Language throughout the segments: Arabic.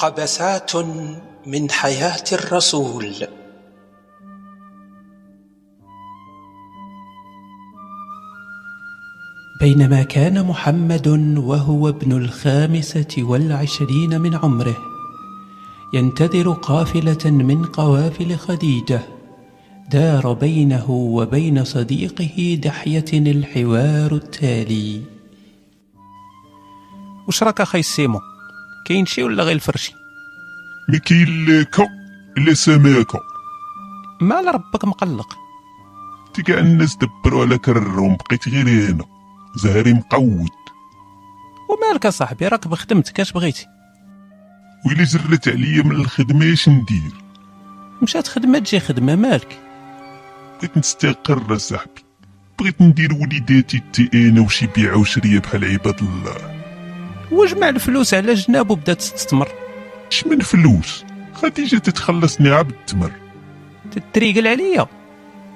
قبسات من حياة الرسول. بينما كان محمد وهو ابن الخامسة والعشرين من عمره ينتظر قافلة من قوافل خديجة دار بينه وبين صديقه دحية الحوار التالي. واش راك أخي سيمو كاين شي ولا غير الفرشي؟ ما كاين لا كا لا سماكه مال ربك مقلق. تي كاع الناس دبروا على كرهم بقيت غير أنا زهري مقود. ومالك صاحبي راك بخدمتك اش بغيتي؟ ويلي زرت عليا من الخدمة اش ندير؟ مشات خدمة تجي خدمة مالك بغيت نستقر صاحبي. بغيت ندير وليداتي تي أنا وشي بيعه وشرية بحال عباد الله. وجمع الفلوس على جناب وبدا تستثمر اش من فلوس؟ خديجة تتخلصني عبد التمر تتريقل عليا.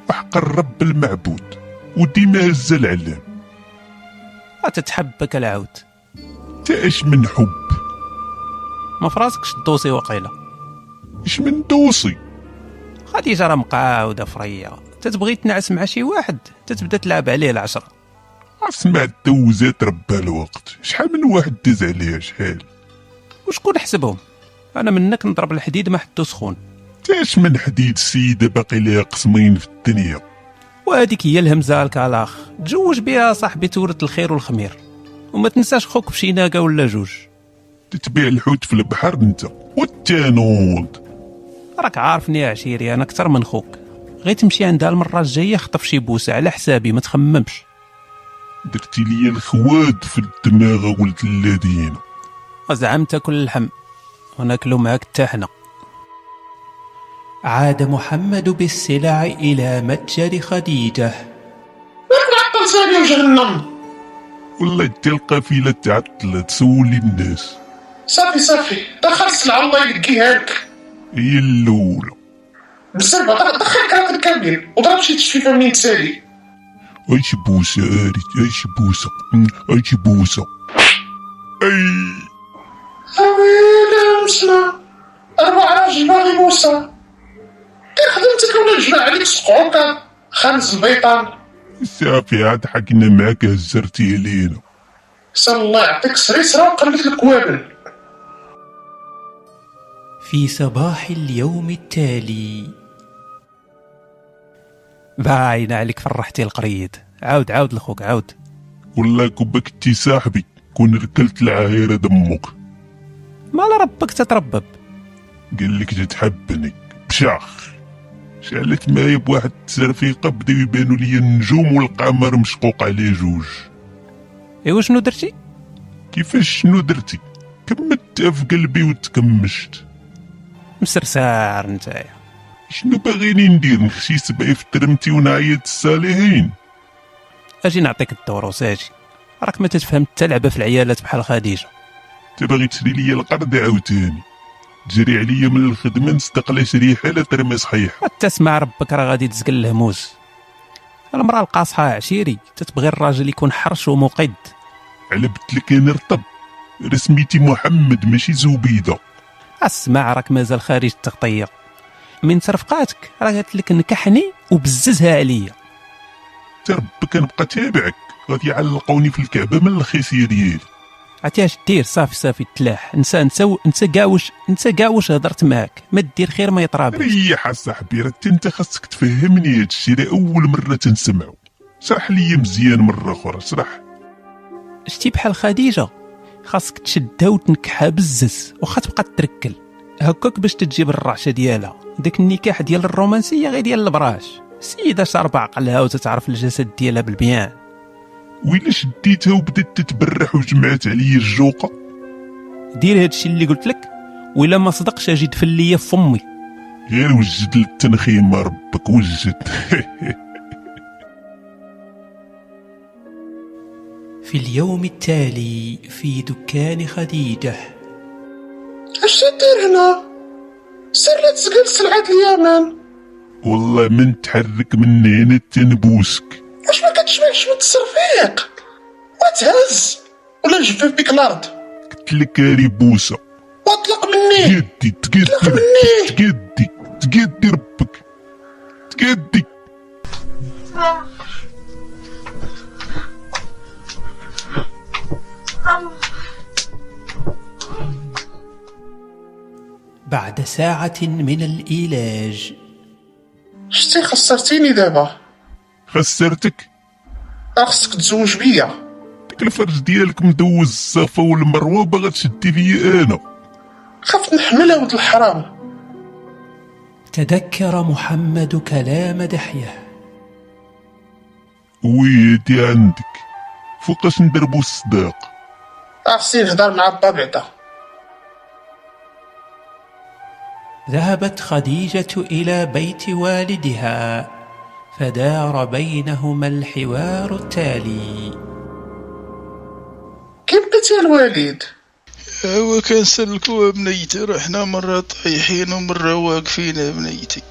بحق الرب المعبود وديما هز العلام تتحبك العود. تاش من حب؟ ما فراسكش الدوسي وقيلة. اش من دوسي؟ خديجة راه مقاوده فرية. تتبغي تنعس مع شي واحد تتبدا تلعب عليه العشرة اسمع الدوزات ربها الوقت. شحال من واحد داز عليها شحال؟ وشكون حسبهم؟ أنا منك نضرب الحديد ما حدو سخون تاش من حديد السيدة باقي ليها قسمين في الدنيا. وهذيك هي الهمزة الكالاخ تزوج بها صاحبي تورث الخير والخمير. وما تنساش خوك بشي ناقه ولا جوج. تتبيع الحوت في البحر أنت والتانود راك عارفني يا عشيري أنا أكثر من خوك. غير تمشي عندها المرة الجاية خطف شي بوسة على حسابي ما تخممش. درتي لي الخواد في الدماغ ولد الذين وزعم تاكل اللحم وناكلو معاك حتى حنا عاد محمد بالسلع إلى متجر خديجة. معطل ثاني وجهنم والله حتى القافلة تعطلت سولي الناس. صافي صافي. دخل السلعة الله يلقيها لك هي الأولى. بزاف دخل كرات كامل وضرب شي تشفيفة منين تسالي إيش بوسة؟ اريد إيش بوسة؟ أم، إيش بوسة؟ أي. اويلي مسنا أربع راجل باغي موسى كي خدمتك ولا جمع عليك سقعوكا خمس البيطان صافي عاد حكينا معاك هزرتي علينا سال الله يعطيك سريسرة وقلت لك وابل في صباح اليوم التالي باين عليك فرحتي القريد عاود عاود لخوك عاود. والله كون كنتي صاحبي كون ركلت العاهرة دمك. مال ربك تتربب. قال لك تتحبني. بشاخ. شعلت معايا بواحد الترفيقة بداو يبانوا لي النجوم والقمر مشقوق عليه جوج. ايوا شنو درتي؟ كيفاش شنو درتي؟ كملتها في قلبي وتكمشت. مسرسار نتايا. شنو باغيني ندير نخشي سبعي في ترمتي ونعيط الصالحين. أجي نعطيك الدروس أجي راك ما تتفهم حتى لعبة في العيالات بحال خديجة. أنت باغي تشري لي القرض عاوتاني. تجري عليا من الخدمة نستقل شريحة لا ترمي صحيحة تسمع ربك راه غادي تزقل الهموس المرأة القاصحة عشيري تتبغي الراجل يكون حرش ومقد على بتلك أنا رطب رسميتي محمد ماشي زبيدة اسمع راك مازال خارج التغطية. من ترفقاتك. راه قالت لك نكحني وبززها عليا. تربك كنبقى تابعك. غادي يعلقوني في الكعبة من الخيسية ديالي عرفتي اش دير صافي صافي تلاح. نسى نسى نسى كاع واش نسى كاع واش هضرت معاك. ما دير خير ما يطراب ريح اصاحبي راه انت خاصك تفهمني هادشي راه أول مرة تنسمعو. شرح لي مزيان مرة أخرى شرح. شتي بحال خديجة. خاصك تشدها وتنكحها بزز واخا تبقى تركل. هكاك باش تجيب الرعشة ديالها. داك النكاح ديال الرومانسية غير ديال البراش. سيدة شاربة عقلها وتتعرف الجسد ديالها بالبيان ويلا شديتها وبدات تتبرح وجمعت عليا الجوقة؟ دير هادشي اللي قلت لك ولا ما صدقش أجي دفن ليا فمي غير وجد للتنخيم ربك وجد. في اليوم التالي في دكان خديجة. اش تدير هنا؟ سير لا تسقل سلعة اليمن. والله من تحرك من هنا تنبوسك واش ما كتشبعش من التصرفيق؟ وتهز. ولا نجفف بك الأرض. قلت لك هاري بوسة واطلق مني. تقدي تقدي. تقدي تقدي ربك. تقدي. بعد ساعة من الإيلاج. شتي خسرتيني دابا؟ خسرتك؟ خصك تزوج بيا. ديك الفرج ديالك مدوز الصفا والمروة باغا تشدي فيا أنا. خفت نحمل ولد الحرام. تذكر محمد كلام دحية. ويدي عندك. فوقاش ندربو الصداق خصني نهضر مع با بعدا ذهبت خديجة إلى بيت والدها فدار بينهما الحوار التالي. كي بقيتي الوالد؟ هو كنسلكوا بنيتي رحنا مرة طايحين ومرة واقفين يا بنيتي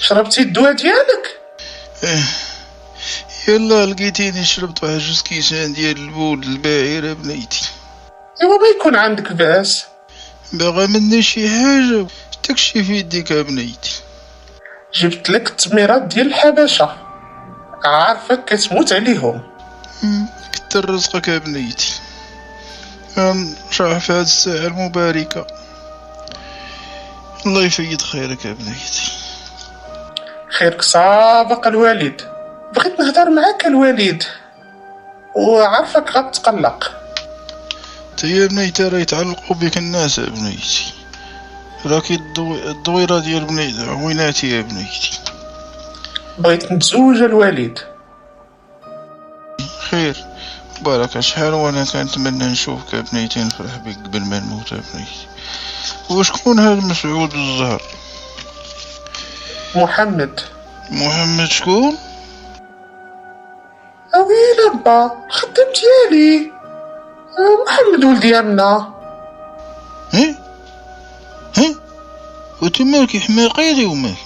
شربتي الدواء ديالك؟ إيه. يلا لقيتيني شربت واحد جوج كيسان ديال البول الباعر يا بنيتي ايوا ما يكون عندك باس؟ باغا مني شي حاجة؟ داكشي في يديك بنيتي. جبت لك التميرات ديال الحبشة. عارفك كتموت عليهم. كتر رزقك يا بنيتي. نشرح في هاد الساعة المباركة. الله يفيد خيرك يا بنيتي. خيرك سابق الوالد. بغيت نهضر معاك الوالد. وعارفك غتقلق. تا يا بنيتي راه يتعلقوا بك الناس يا بنيتي. راكي الضوي... الضويرة ديال بنيتي عويناتي يا بنيتي بغيت نتزوج الوالد خير بارك شحال وأنا كنتمنى نشوفك يا بنيتي نفرح بك قبل ما نموت يا بنيتي وشكون هاد مسعود الزهر محمد محمد شكون اويلي با الخدام ديالي محمد ولد ها وانت مالك حماقيلي ومالك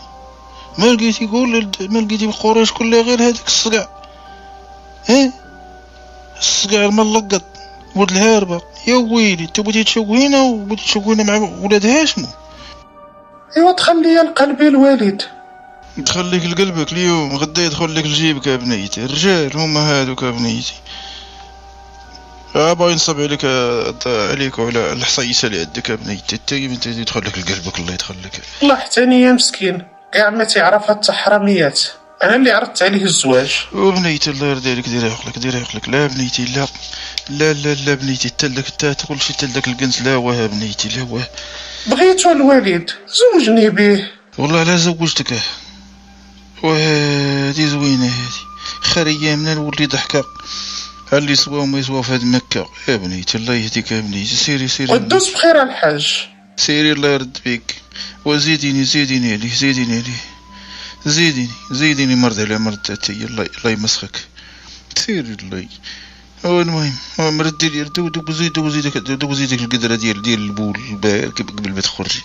ما لقيتي يقول ما لقيتي بقريش كلها غير هذاك الصقع. ها؟ الصقع الملقط ولد الهاربة يا ويلي انت بغيتي تشوهينا وبغيتي تشوهينا مع ولاد هاشمو أيوا دخل ليا لقلبي الوالد. دخل لك لقلبك اليوم غدا يدخل لك لجيبك يا بنيتي الرجال هما هادوك يا بنيتي آه باغي نصب عليك عليك وعلى الحصيصه اللي عندك بنيتي انت يدخل لك لقلبك الله يدخل لك الله حتى يا مسكين. كاع ما تعرف هاد التحرميات. أنا اللي عرضت عليه الزواج. وبنيتي الله يرضي عليك ديري عقلك ديري عقلك. لا بنيتي لا. لا لا لا بنيتي تلك تا تقول شي تلك الكنس لا واه بنيتي لا واه. بغيتو الوالد زوجني به. والله لا زوجتك. زوينة هادي خير ايامنا نولي ضحكة. على اللي سوا وما يسوا في هاد مكة؟ يا بنيتي الله يهديك يا بنيتي سيري سيري. ودوز بخير الحاج. سيري الله يرد بيك. وزيديني زيديني عليه زيديني عليه. زيديني زيديني مرض على مرض تاتي الله الله يمسخك. سيري الله. المهم مردي لي دوب زيد دوب زيدك دوب زيدك القدرة ديال ديال البول قبل ما تخرجي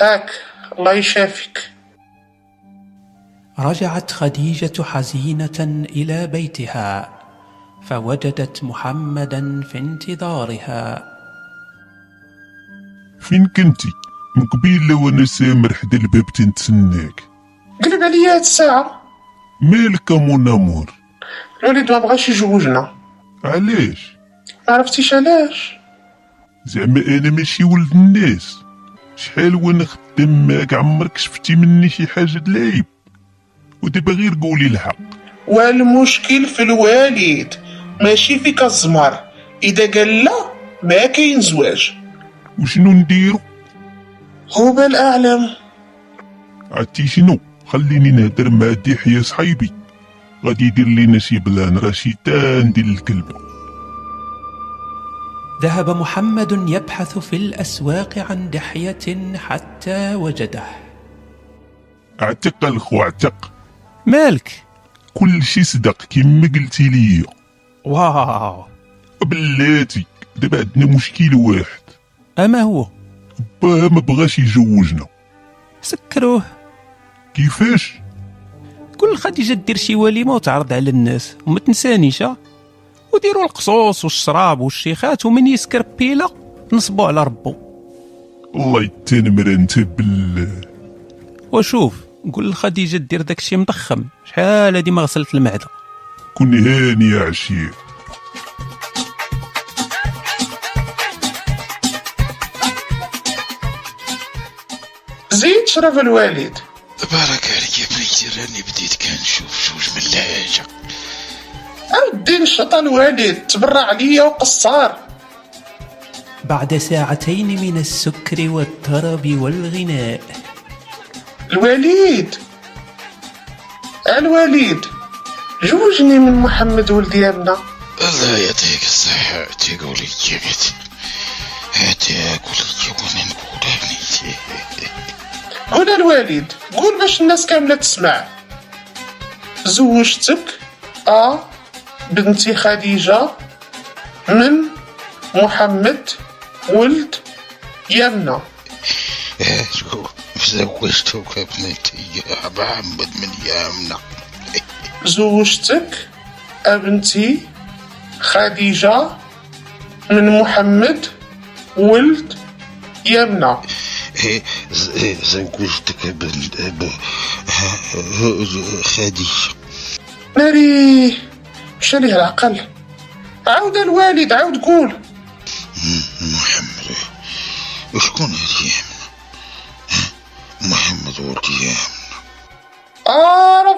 هاك الله يشافيك. رجعت خديجة حزينة إلى بيتها. فوجدت محمدا في انتظارها. فين كنتي؟ من قبيل لو أنا سامر حدا الباب تنتسناك. قلب عليا هاد الساعة. مالك مون امور الوالد ما بغاش يجوجنا علاش؟ ما عرفتيش علاش. زعما أنا ماشي ولد الناس. شحال وأنا خدام معاك عمرك شفتي مني شي حاجة دلايب ودابا غير قولي الحق. والمشكل في الوالد. ماشي فيك الزمر إذا قال لا ما كاين زواج وشنو نديرو؟ هو الأعلم. عرفتي شنو؟ خليني نهدر مع دحية صحيبي غادي يدير لينا شي plan راه شيطان ديال الكلب ذهب محمد يبحث في الأسواق عن دحية حتى وجده. اعتق الخو اعتق. مالك؟ كل شي صدق كيما قلتي ليا واو. بلاتي دابا عندنا مشكل واحد. أما هو؟ باه ما بغاش يجوجنا. سكروه. كيفاش؟ قول لخديجه دير شي وليمة وتعرض على الناس وما تنسانيش وديروا القصوص والشراب والشيخات ومن يسكر بيلا نصبوا على ربو. الله يتنمر انت بالله. وشوف قول لخديجة دير داكشي مضخم. شحال هادي ما غسلت المعدة؟ كن هاني يا عشير. زيد شرف الوالد. بارك عليك يا بنيتي راني بديت كنشوف جوج من الحاجة أودي نشطى الوالد تبرع عليا وقصار. بعد ساعتين من السكر والطرب والغناء. الوليد الوليد جوجني من محمد ولد يامنا الله يعطيك الصحة تقولي بنتي تقولي وأنا نقول هنا الوالد قول باش الناس كاملة تسمع. زوجتك أ بنتي خديجة من محمد ولد يمنى شو زوجتك يا محمد من يامنا زوجتك بنتي خديجة من محمد ولد يمنى زوجتك خديجة. ناري مشى ليه العقل. عاود الوالد عاود قول محمد وشكون يامنا محمد ولد يامنا آه أنا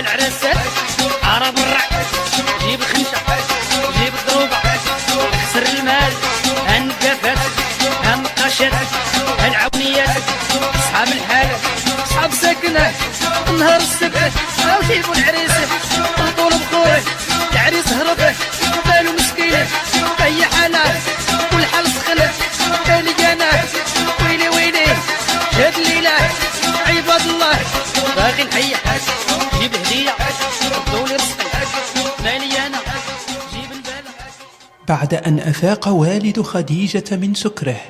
العرسات عرب الرع جيب الخنشة جيب الضروبة خسر المال. هالنقافات هالنقاشات هالعونيات اصحاب الحال. اصحاب ساكنة. نهار السبت. أو جيبوا العريسة طول بخوره العريس هرب. بالو مسكينة هي حالة. والحال سخنة بالي أنا باغي نحيح جيب هدية. رزقي أنا. جيب البالة بعد أن أفاق والد خديجة من سكره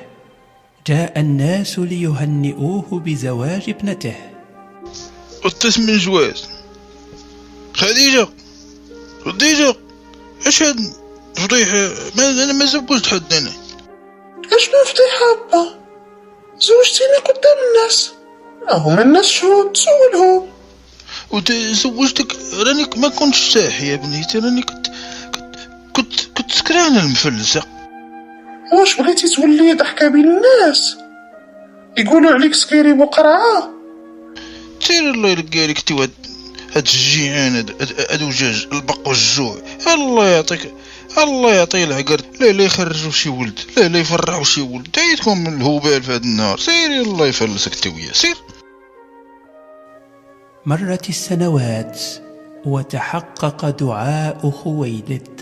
جاء الناس ليهنئوه بزواج ابنته. قلت من جواز. خديجة خديجة اش هاد فضيحة؟ ما أنا ما زوجت حد أنا. اش ما فضيحة با زوجتيني قدام الناس. هما الناس شهود تسولهم وتزوجتك راني ما كنتش ساحي يا بنيتي راني كنت كنت كنت, كنت سكران المفلسة. واش بغيتي تولي ضحكة بين الناس؟ يقولوا عليك سكيري بقرعة سير الله يلقى لك تي هاد هاد الجيعان هاد وجاج البق والجوع. الله يعطيك الله يعطيه العقر. لا لا يخرجوا شي ولد لا لا يفرحوا شي ولد. تعيتكم من الهبال في هاد النهار. سيري الله يفلسك انت وياه سير. مرت السنوات وتحقق دعاء خويلد.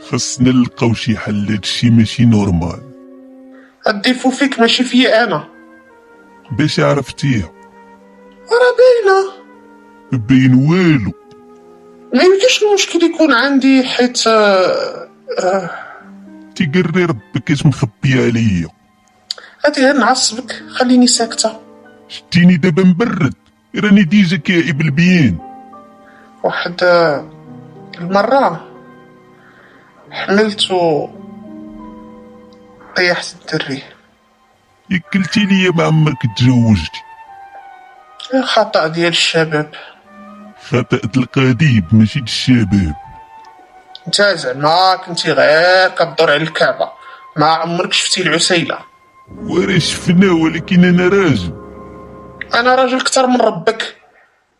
خصنا نلقاو شي حل هادشي ماشي normal. ال défaut فيك ماشي فيا أنا. باش عرفتيها راه باينة. باين والو. ما يمكنش المشكل يكون عندي حيت آه، آه، تيقري ربك اش مخبي عليا. هادي غير نعصبك. خليني ساكتة. شتيني دابا مبرد راني ديجا كائب البيان واحد المرة حملت و طيحت الدري يكلتي ليا ما عمرك تزوجتي خطأ ديال الشباب. خطأ القديم ماشي الشباب. انت زعما كنتي غير كدور على الكعبة. ما عمرك شفتي العسيلة. وراه شفنا ولكن أنا راجل. أنا راجل كتر من ربك.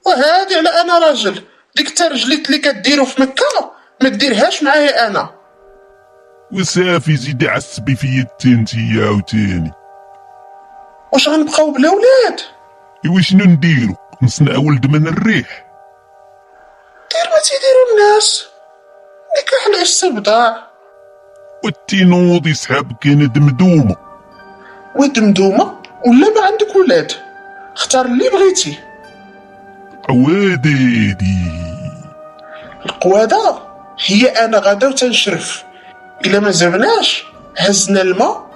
وهادي على أنا راجل. ديك الترجليت اللي كديرو في مكة ما ديرهاش معايا أنا. وصافي زيدي عصبي فيا التنتي عاوتاني واش غنبقاو بلا ولاد؟ ايوا شنو نديرو؟ نصنع ولد من الريح. دير ما تيديرو الناس. نكاح العش بضاع والتينوض يسحب كانت مدومة ودمدومة ولا ما عندك ولاد؟ اختار اللي بغيتي. عواديدي القوادة هي أنا غدا وتنشرف. إلا ما زبناش هزنا الماء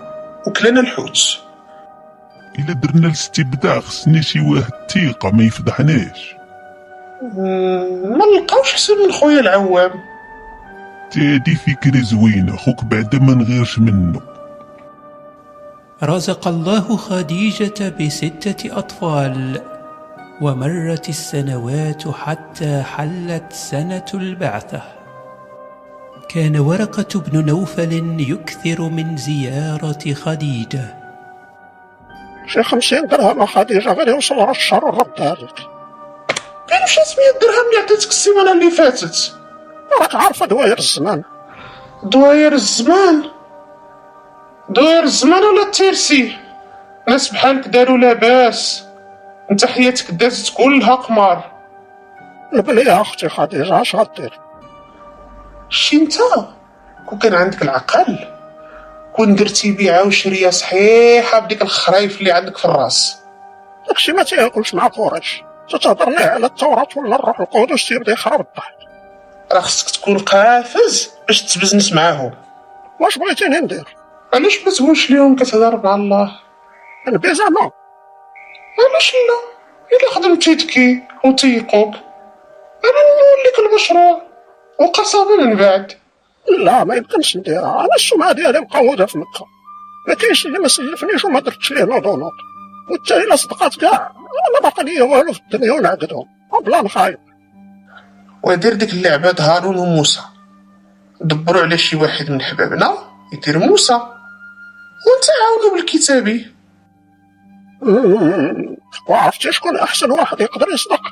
وكلنا الحوت إلا درنا الاستبداع خصني شي واحد تيقة ما يفضحناش. ما نلقاوش حسن من خويا العوام. تادي فكرة زوينة خوك بعدا ما نغيرش منه. رزق الله خديجة بستة أطفال ومرت السنوات حتى حلت سنة البعثة. كان ورقة بن نوفل يكثر من زيارة خديجة. شي خمسين درهم خديجة غير يوصل راه الشهر ونردها لك كاين شي 100 درهم اللي عطيتك السيمانة اللي فاتت. راك عارفة دواير الزمان. دواير الزمان؟ دواير الزمان ولا ال tiercé ناس بحالك داروا لاباس. انت حياتك دازت كلها قمار. بلي يا أختي خديجة اش غدير. شي انت؟ كون كان عندك العقل كون درتي بيعة وشرية صحيحة بديك الخرايف اللي عندك في الراس. داكشي ما تياكلش مع قريش. تتهضر ليه على التوراة ولا الروح القدس تيبدأ يخرب الضحك؟ راه خصك تكون قافز باش تبزنس معاهم. واش بغيتيني ندير؟ علاش ما تقولش ليهم كتهضر مع الله؟ نبي زعما. علاش لا؟ إلا خدمتي تكي وتيقوك أنا نوليك المشروع وقصابا من بعد؟ لا ما يمكنش نديرها أنا السمعه ديالي مقوده في مكه ما كاينش اللي ما سلفنيش وما درتش ليه نوضونوط والتا إلا صدقات كاع. أنا باقي ليا والو في الدنيا ونعقدهم. بلا نخايب ودير ديك اللعبة هارون وموسى. دبروا على شي واحد من حبابنا يدير موسى. ونتعاونوا بالكتابي وعرفتي شكون أحسن واحد يقدر يصدق.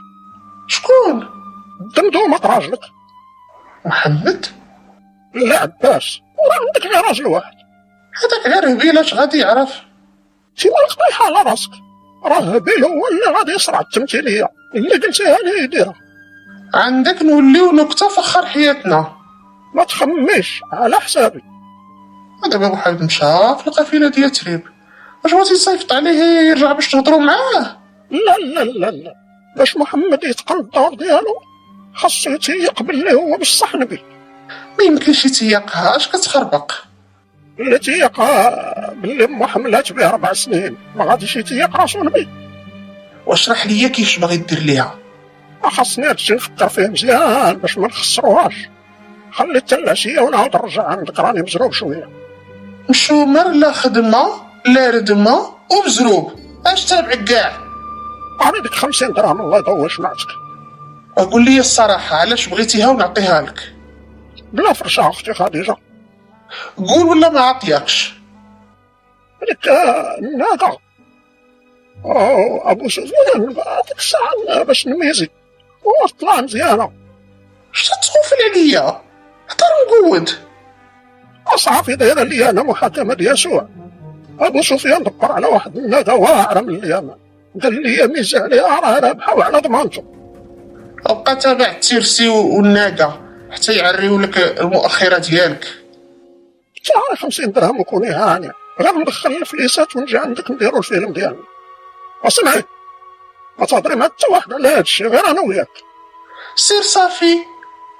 شكون؟ دمدومة راجلك محمد؟ لا عباس. وراه عندك غير راجل واحد. هذاك غير هبيل اش غادي يعرف. شي مالك طايحة على راسك. راه هبيل هو اللي غادي يصرع التمثيلية. اللي قلتيها ليه يديرها عندك نوليو نكتة فخر حياتنا. ما تخميش على حسابي. دابا واحد مشى في القافلة ديال تريب. واش بغيتي تصيفط عليه يرجع باش تهضروا معاه؟ لا لا لا لا باش محمد يتقن الدور ديالو خاصو يتيق باللي هو بصح نبي. ما يمكنش يتيقها. اش كتخربق؟ اللي تيقها باللي امه حملات به أربع سنين. ما غاديش يتيق راسو نبي. واشرح ليا كيفاش باغي دير ليها؟ خاصني هادشي نفكر فيه مزيان باش ما نخسروهاش. خلي حتى العشيه ونعاود نرجع عندك. راني مزروب شوية. مشومر لا خدمة لا ردمة ومزروب. أش تابعك كاع؟ أنا ديك خمسين درهم الله يطول شمعتك قول لي الصراحة علاش بغيتيها ونعطيها لك؟ بلا فرشة أختي خديجة. قول ولا ما عطيكش؟ ديك الناقة أوه أبو سفيان ديك الساعة باش نميزي وطلع مزيانة. أش تتخوفل عليا؟ هضر مقود دايرة لي أنا محاكمة يسوع. أبو سفيان دبر على واحد الناقة واعرة من اليمن. قال لي ميز عليها راه رابحة وعلى ضمانته. أبقى تابع التيرسي والناقة حتى يعريو لك المؤخرة ديالك. تعال خمسين درهم وكوني هانية غير ندخل الفليسات ونجي عندك نديرو الفيلم ديالنا. وسمعي ما تهضري مع حتى واحد على هادشي غير أنا وياك. سير صافي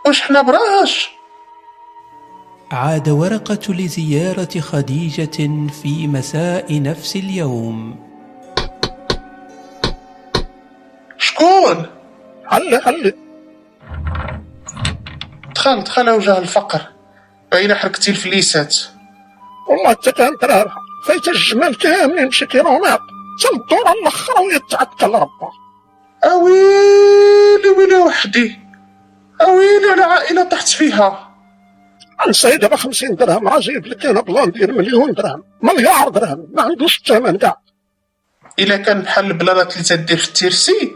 واش حنا براش؟ عاد ورقة لزيارة خديجة في مساء نفس اليوم. شكون؟ حلي حلي دخل دخل وجه الفقر. باينة حركتي الفليسات؟ والله حتى كانت رابحة فايت الجمال كاملين بشي كيلومتر حتى الدورة الاخرى وهي تعتقل ربها اويلي ويلي وحدي؟ اويلي على عائلة طحت فيها. نسيت دابا خمسين درهم راه جايب لك أنا plan ديال مليون درهم مليار درهم ما عندوش الثمن كاع. إلا كان بحال البلانات اللي تدير في ال tiercé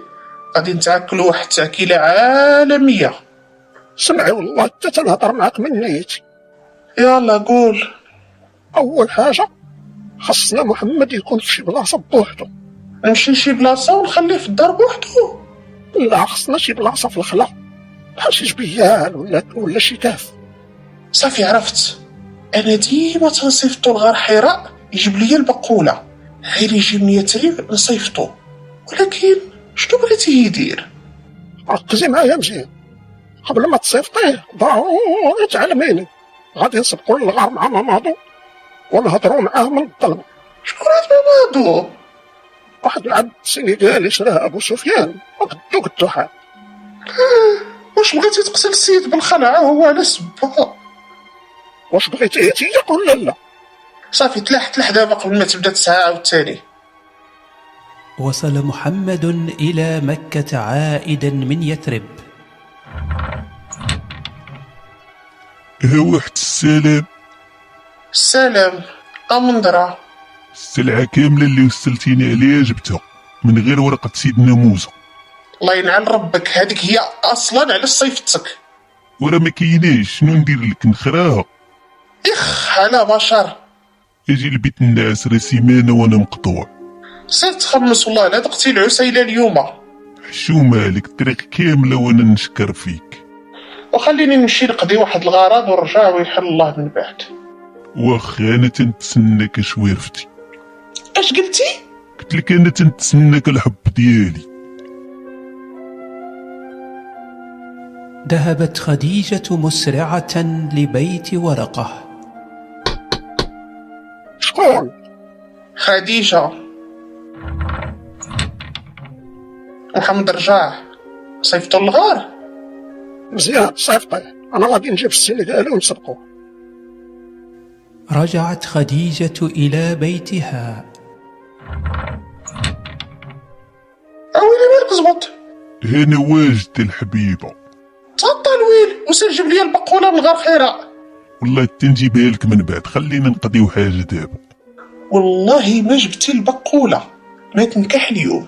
غادي نتاكلوا واحد التأكيلة عالمية. سمعي والله حتى تنهضر معاك من نيتي يلا قول. أول حاجة خصنا محمد يكون في شي بلاصة بوحدو. نمشي لشي بلاصة ونخليه في الدار بوحدو. لا خصنا شي بلاصة في الخلا. بحال شي جبيال ولا ولا شي كاف صافي عرفت. أنا ديما تنصيفطو لغار حراء يجيب ليا البقولة. غير يجي من يثرب نصيفطو. ولكن شنو بغيتي يدير؟ ركزي معايا مزيان قبل ما تصيفطيه ضروري تعلميني غادي نسبقو للغار مع مامادو ونهضروا معاه من الظلمة. شكون هاد مامادو واحد العبد سينيغالي شراه أبو سفيان. وقدو قدو حال. واش بغيتي تقتل السيد بالخلعه هو على سبه. واش بغيتي تياك ولا لا صافي تلاح تلاح دابا قبل ما تبدا تسعى عاوتاني وصل محمد إلى مكة عائدا من يثرب. ها واحد السلام. السلام امندرا السلعة كاملة اللي وصلتيني عليها جبتها من غير ورقة سيدنا موسى الله ينعل ربك هذيك هي أصلا على صيفتك ورا ما كايناش شنو ندير لك؟ نخراها. إخ على بشر. أجي لبيت الناس راه سيمانة وأنا مقطوع. سير تخمس والله لا دقتي العسيلة اليوم. شو مالك؟ الطريق كاملة وأنا نشكر فيك. وخليني نمشي نقضي واحد الغرض ونرجع ويحل الله من بعد. واخا أنا تنتسناك شويرفتي اش قلتي؟ قلت لك أنا تنتسناك الحب ديالي. ذهبت خديجة مسرعة لبيت ورقة. شكون خديجة. محمد رجع صيفطو الغار. مزيان صيفطي. أنا غادي نجيب السن ديالو ونسبقو رجعت خديجة إلى بيتها. أويلي مالك زبط هنا واجد الحبيبة. تغطى الويل. وسير جيب لي البقولة خيرة. والله تنجيبها لك من بعد. خلينا نقضيو حاجة دابا. والله ما جبتي البقولة. ما تنكح اليوم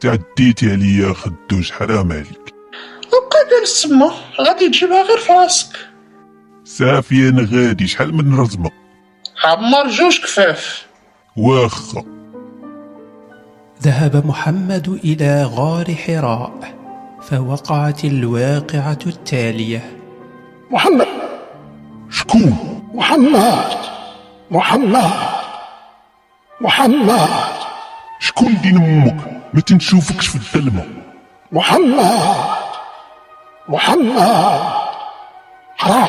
تعديتي عليا خدوش حرام عليك. وبقى جالس تما غادي تجيبها غير في راسك. صافي أنا غادي شحال من رزمة؟ عمر جوج كفاف. واخا. ذهب محمد إلى غار حراء فوقعت الواقعة التالية. محمد! شكون؟ محمد! محمد! محمد. شكون دين أمك؟ ما تنشوفكش في الظلمة. محمد. محمد. حرام.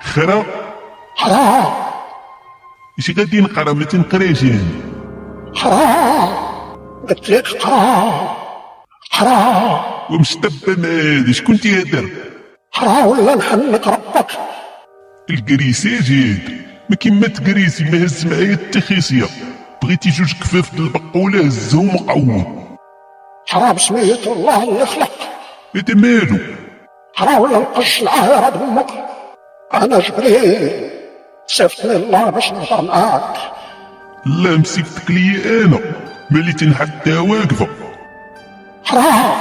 خرا. حرام. اش غادي نقرأ؟ ما تنقراش يعني. حرام. قلت لك حرام. حرام. ومشطبة ما هادي. شكون تيهدر؟ حرام ولا نحنك ربك؟ الكريساج هاد ما كيما تكريسي ما هز معايا التخيسية بغيتي جوج كفاف د البقولة هزهم وقعوهم حرام سمية الله اللي خلق هذا مالو حرام ولا نقش العاهرة بامك أنا جبريل. صيفطني الله باش نهضر معاك. لا مسكتك ليا أنا. مالي تنحدها واقفة. حرام.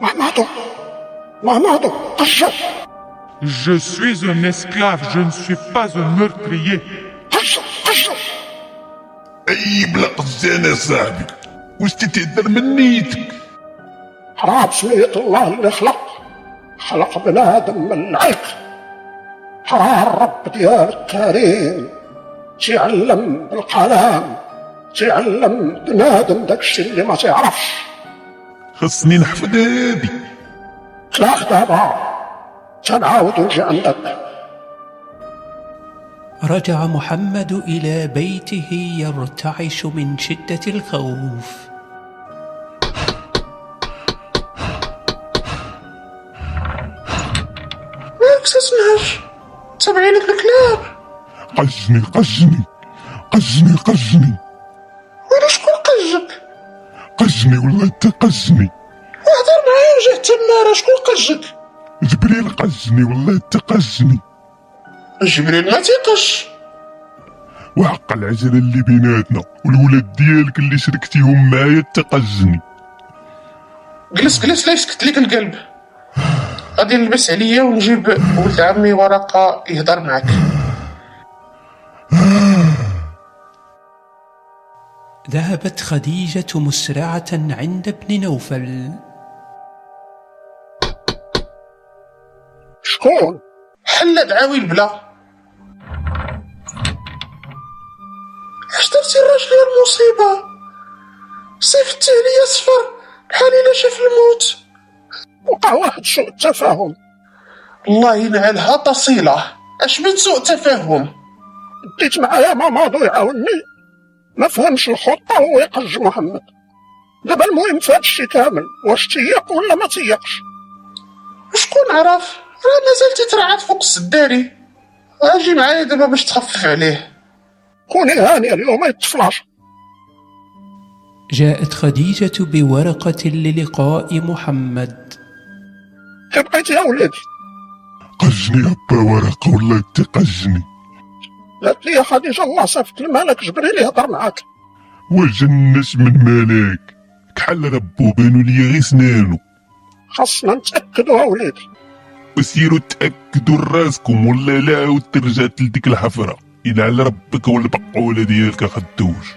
محمد محمد قشر. Je suis un esclave, je ne suis pas un meurtrier. قشر قشر اي بلا قزانة يا صاحبي واش تتهدر من نيتك. حرام سمية الله اللي خلق خلق بنادم من العيق. حرام الرب ديال الكريم تعلم بالقلم. تعلم بنادم داكشي اللي ما تعرفش خصني نحفظ هادي تلاح دابا تنعاود نجي عندك. رجع محمد إلى بيته يرتعش من شدة الخوف. مالك تسنهج تبعينك الكلاب قجني قجني قجني قجني ولا شكون قجك قجني والله أنت قجني وهضر معايا وجه تمارة شكون قجك جبريل قجني والله أنت قجني جبريل ما تيقش. وحق العجلة اللي بيناتنا والولاد ديالك اللي شركتيهم معايا تقجني جلس جلس لا يسكت ليك القلب. غادي نلبس عليا ونجيب ولد عمي ورقة يهضر معك ذهبت خديجة مسرعة عند ابن نوفل. شكون؟ حل دعاوي البلا اش درتي الراجل يا المصيبة صيفطتي عليا صفر بحال إلا شاف الموت. وقع واحد سوء تفاهم. الله ينعلها تصيلة. أش من سوء تفاهم؟ ديت معايا مامادو يعاوني ما فهمش الخطة وهو يقج محمد. دابا المهم في هاد الشي كامل. واش تيق ولا ما تيقش؟ وشكون عرف؟ مازال تترعد فوق السداري. آجي معايا دابا باش تخفف عليه. كوني هانية اليوم ما يتطفلاش جاءت خديجة بورقة للقاء محمد. كي بقيتي يا ولادي. قجني أبا ورقة والله تقجني قالت لي يا خديجة الله صيفط الملك جبريل يهضر معاك. وجنش من مالك كحل ربو بانوا لي غير سنانو. خاصنا نتأكدوا يا ولادي. وسيروا تاكدوا رأسكم ولا لا عاود ترجعت لديك الحفرة. إلا على ربك والبقوله ديالك خدوش.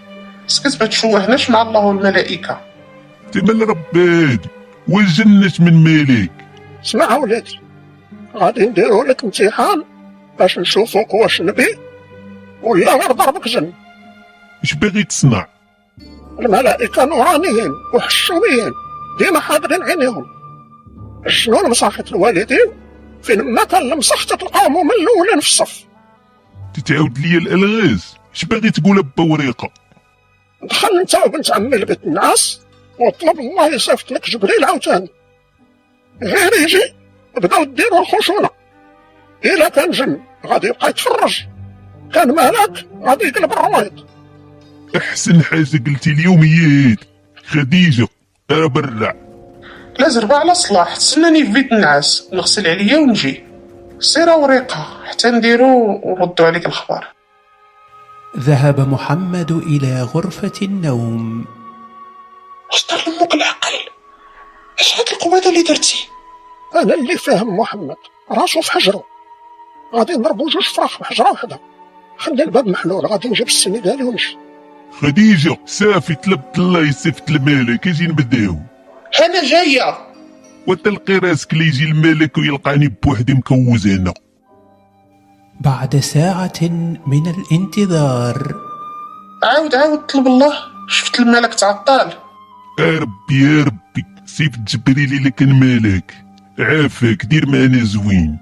سكت ما تشوهناش مع الله والملائكة؟ تمال ربادي وجنش من مالك؟ اسمع ولادي غادي نديرو لك امتحان باش نشوفوك واش نبي. ولا غير ضربك جن اش باغي تصنع؟ الملائكة نورانيين وحشوميين ديما حاضرين عينيهم. الجنون مساخط الوالدين؟ فين ما كان المسخ تلقاهم من الاولين في الصف. تتعاود ليا الألغاز. اش باغي تقول ابا وريقه دخل انت وبنت عمي لبيت الناس واطلب الله يصيفط لك جبريل عاوتاني غير يجي بداو ديروا الخشونة. إلا كان جن غادي يبقى يتفرج. كان مالك غادي يقلب الرويض أحسن حاجة قلتي اليوم هي هادي خديجة أنا برع لا زربة على صلاح. تسناني في بيت النعاس. نغسل عليا ونجي. سير وريقة حتى نديرو ونردو عليك الخبر. ذهب محمد إلى غرفة النوم. اش دار لامك العقل. أش هاد القوادة اللي درتي؟ أنا اللي فاهم محمد. راسو في حجرو غادي نضربو جوج فراخ بحجرة وحدة خلي الباب محلول. غادي نجيب السنغالي ونمشي خديجة صافي طلبت الله يصيفط الملك. أجي نبداو أنا جاية وتلقي راسك اللي يجي الملك ويلقاني بوحدي مكوز هنا. بعد ساعة من الانتظار. عاود عاود طلب الله. شفت الملك تعطل. يا ربي يا ربي سيف جبريل إلا كان مالك عافاك دير معنا زوين.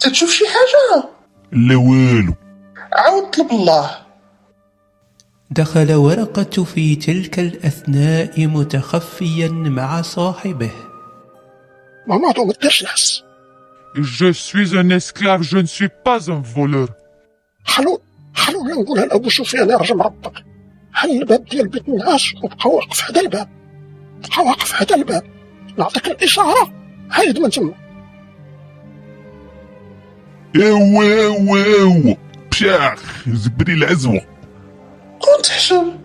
تتشوف شي حاجة؟ لا والو. عاود طلب الله. دخل ورقة في تلك الأثناء متخفيا مع صاحبه. مامادو ما ديرش الحس Je suis un esclave, je ne suis pas un voleur. خلو خلونا نقولها لأبو سفيان يا رجل ربك حل الباب ديال بيت النعاس وبقى واقف حدا الباب بقى واقف حدا الباب نعطيك الإشارة هايد من تما ايوا ايوا ايوا بشاخ جبريل عزوه كنت حشم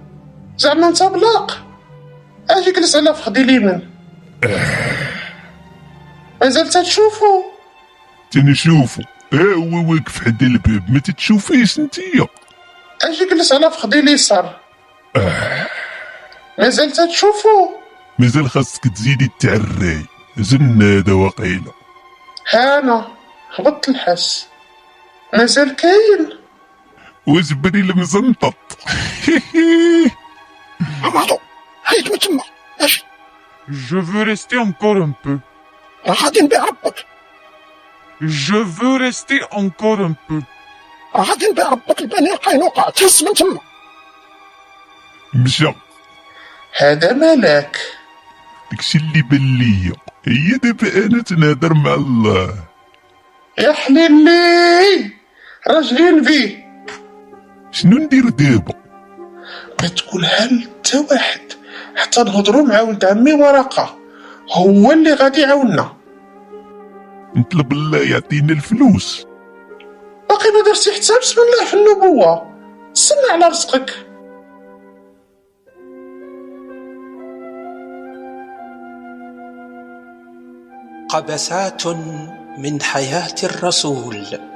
زعما انت بلاق. أجي جلس على فخدي اليمين مازال تتشوفو؟ تنشوفو. ايوا واقف حدا الباب ما تتشوفيش انتيا أجي جلس على فخدي اليسار مازال تتشوفو؟ مازال خاصك تزيدي تعراي جنادة وقيلة هانا. هبطت الحس. مازال كاين. وجبريل مزنطط مامادو هايد من تما أجي veux rester encore un peu. راه غادي نبيع ربك veux rester encore un peu. راه غادي نبيع ربك البني القينوقع تهز من تما مشى هذا ملاك داكشي اللي بان ليا. هي دابا أنا تنهضر مع الله. يا حليلي راجلين فيه شنو ندير دابا ما تقولها حتى واحد حتى نهضروا مع ولد عمي ورقة؟ هو اللي غادي يعاوننا. نطلب الله يعطينا الفلوس. باقي ما درتي حتى بسم الله في النبوة. تسنى على رزقك. قبسات من حياة الرسول.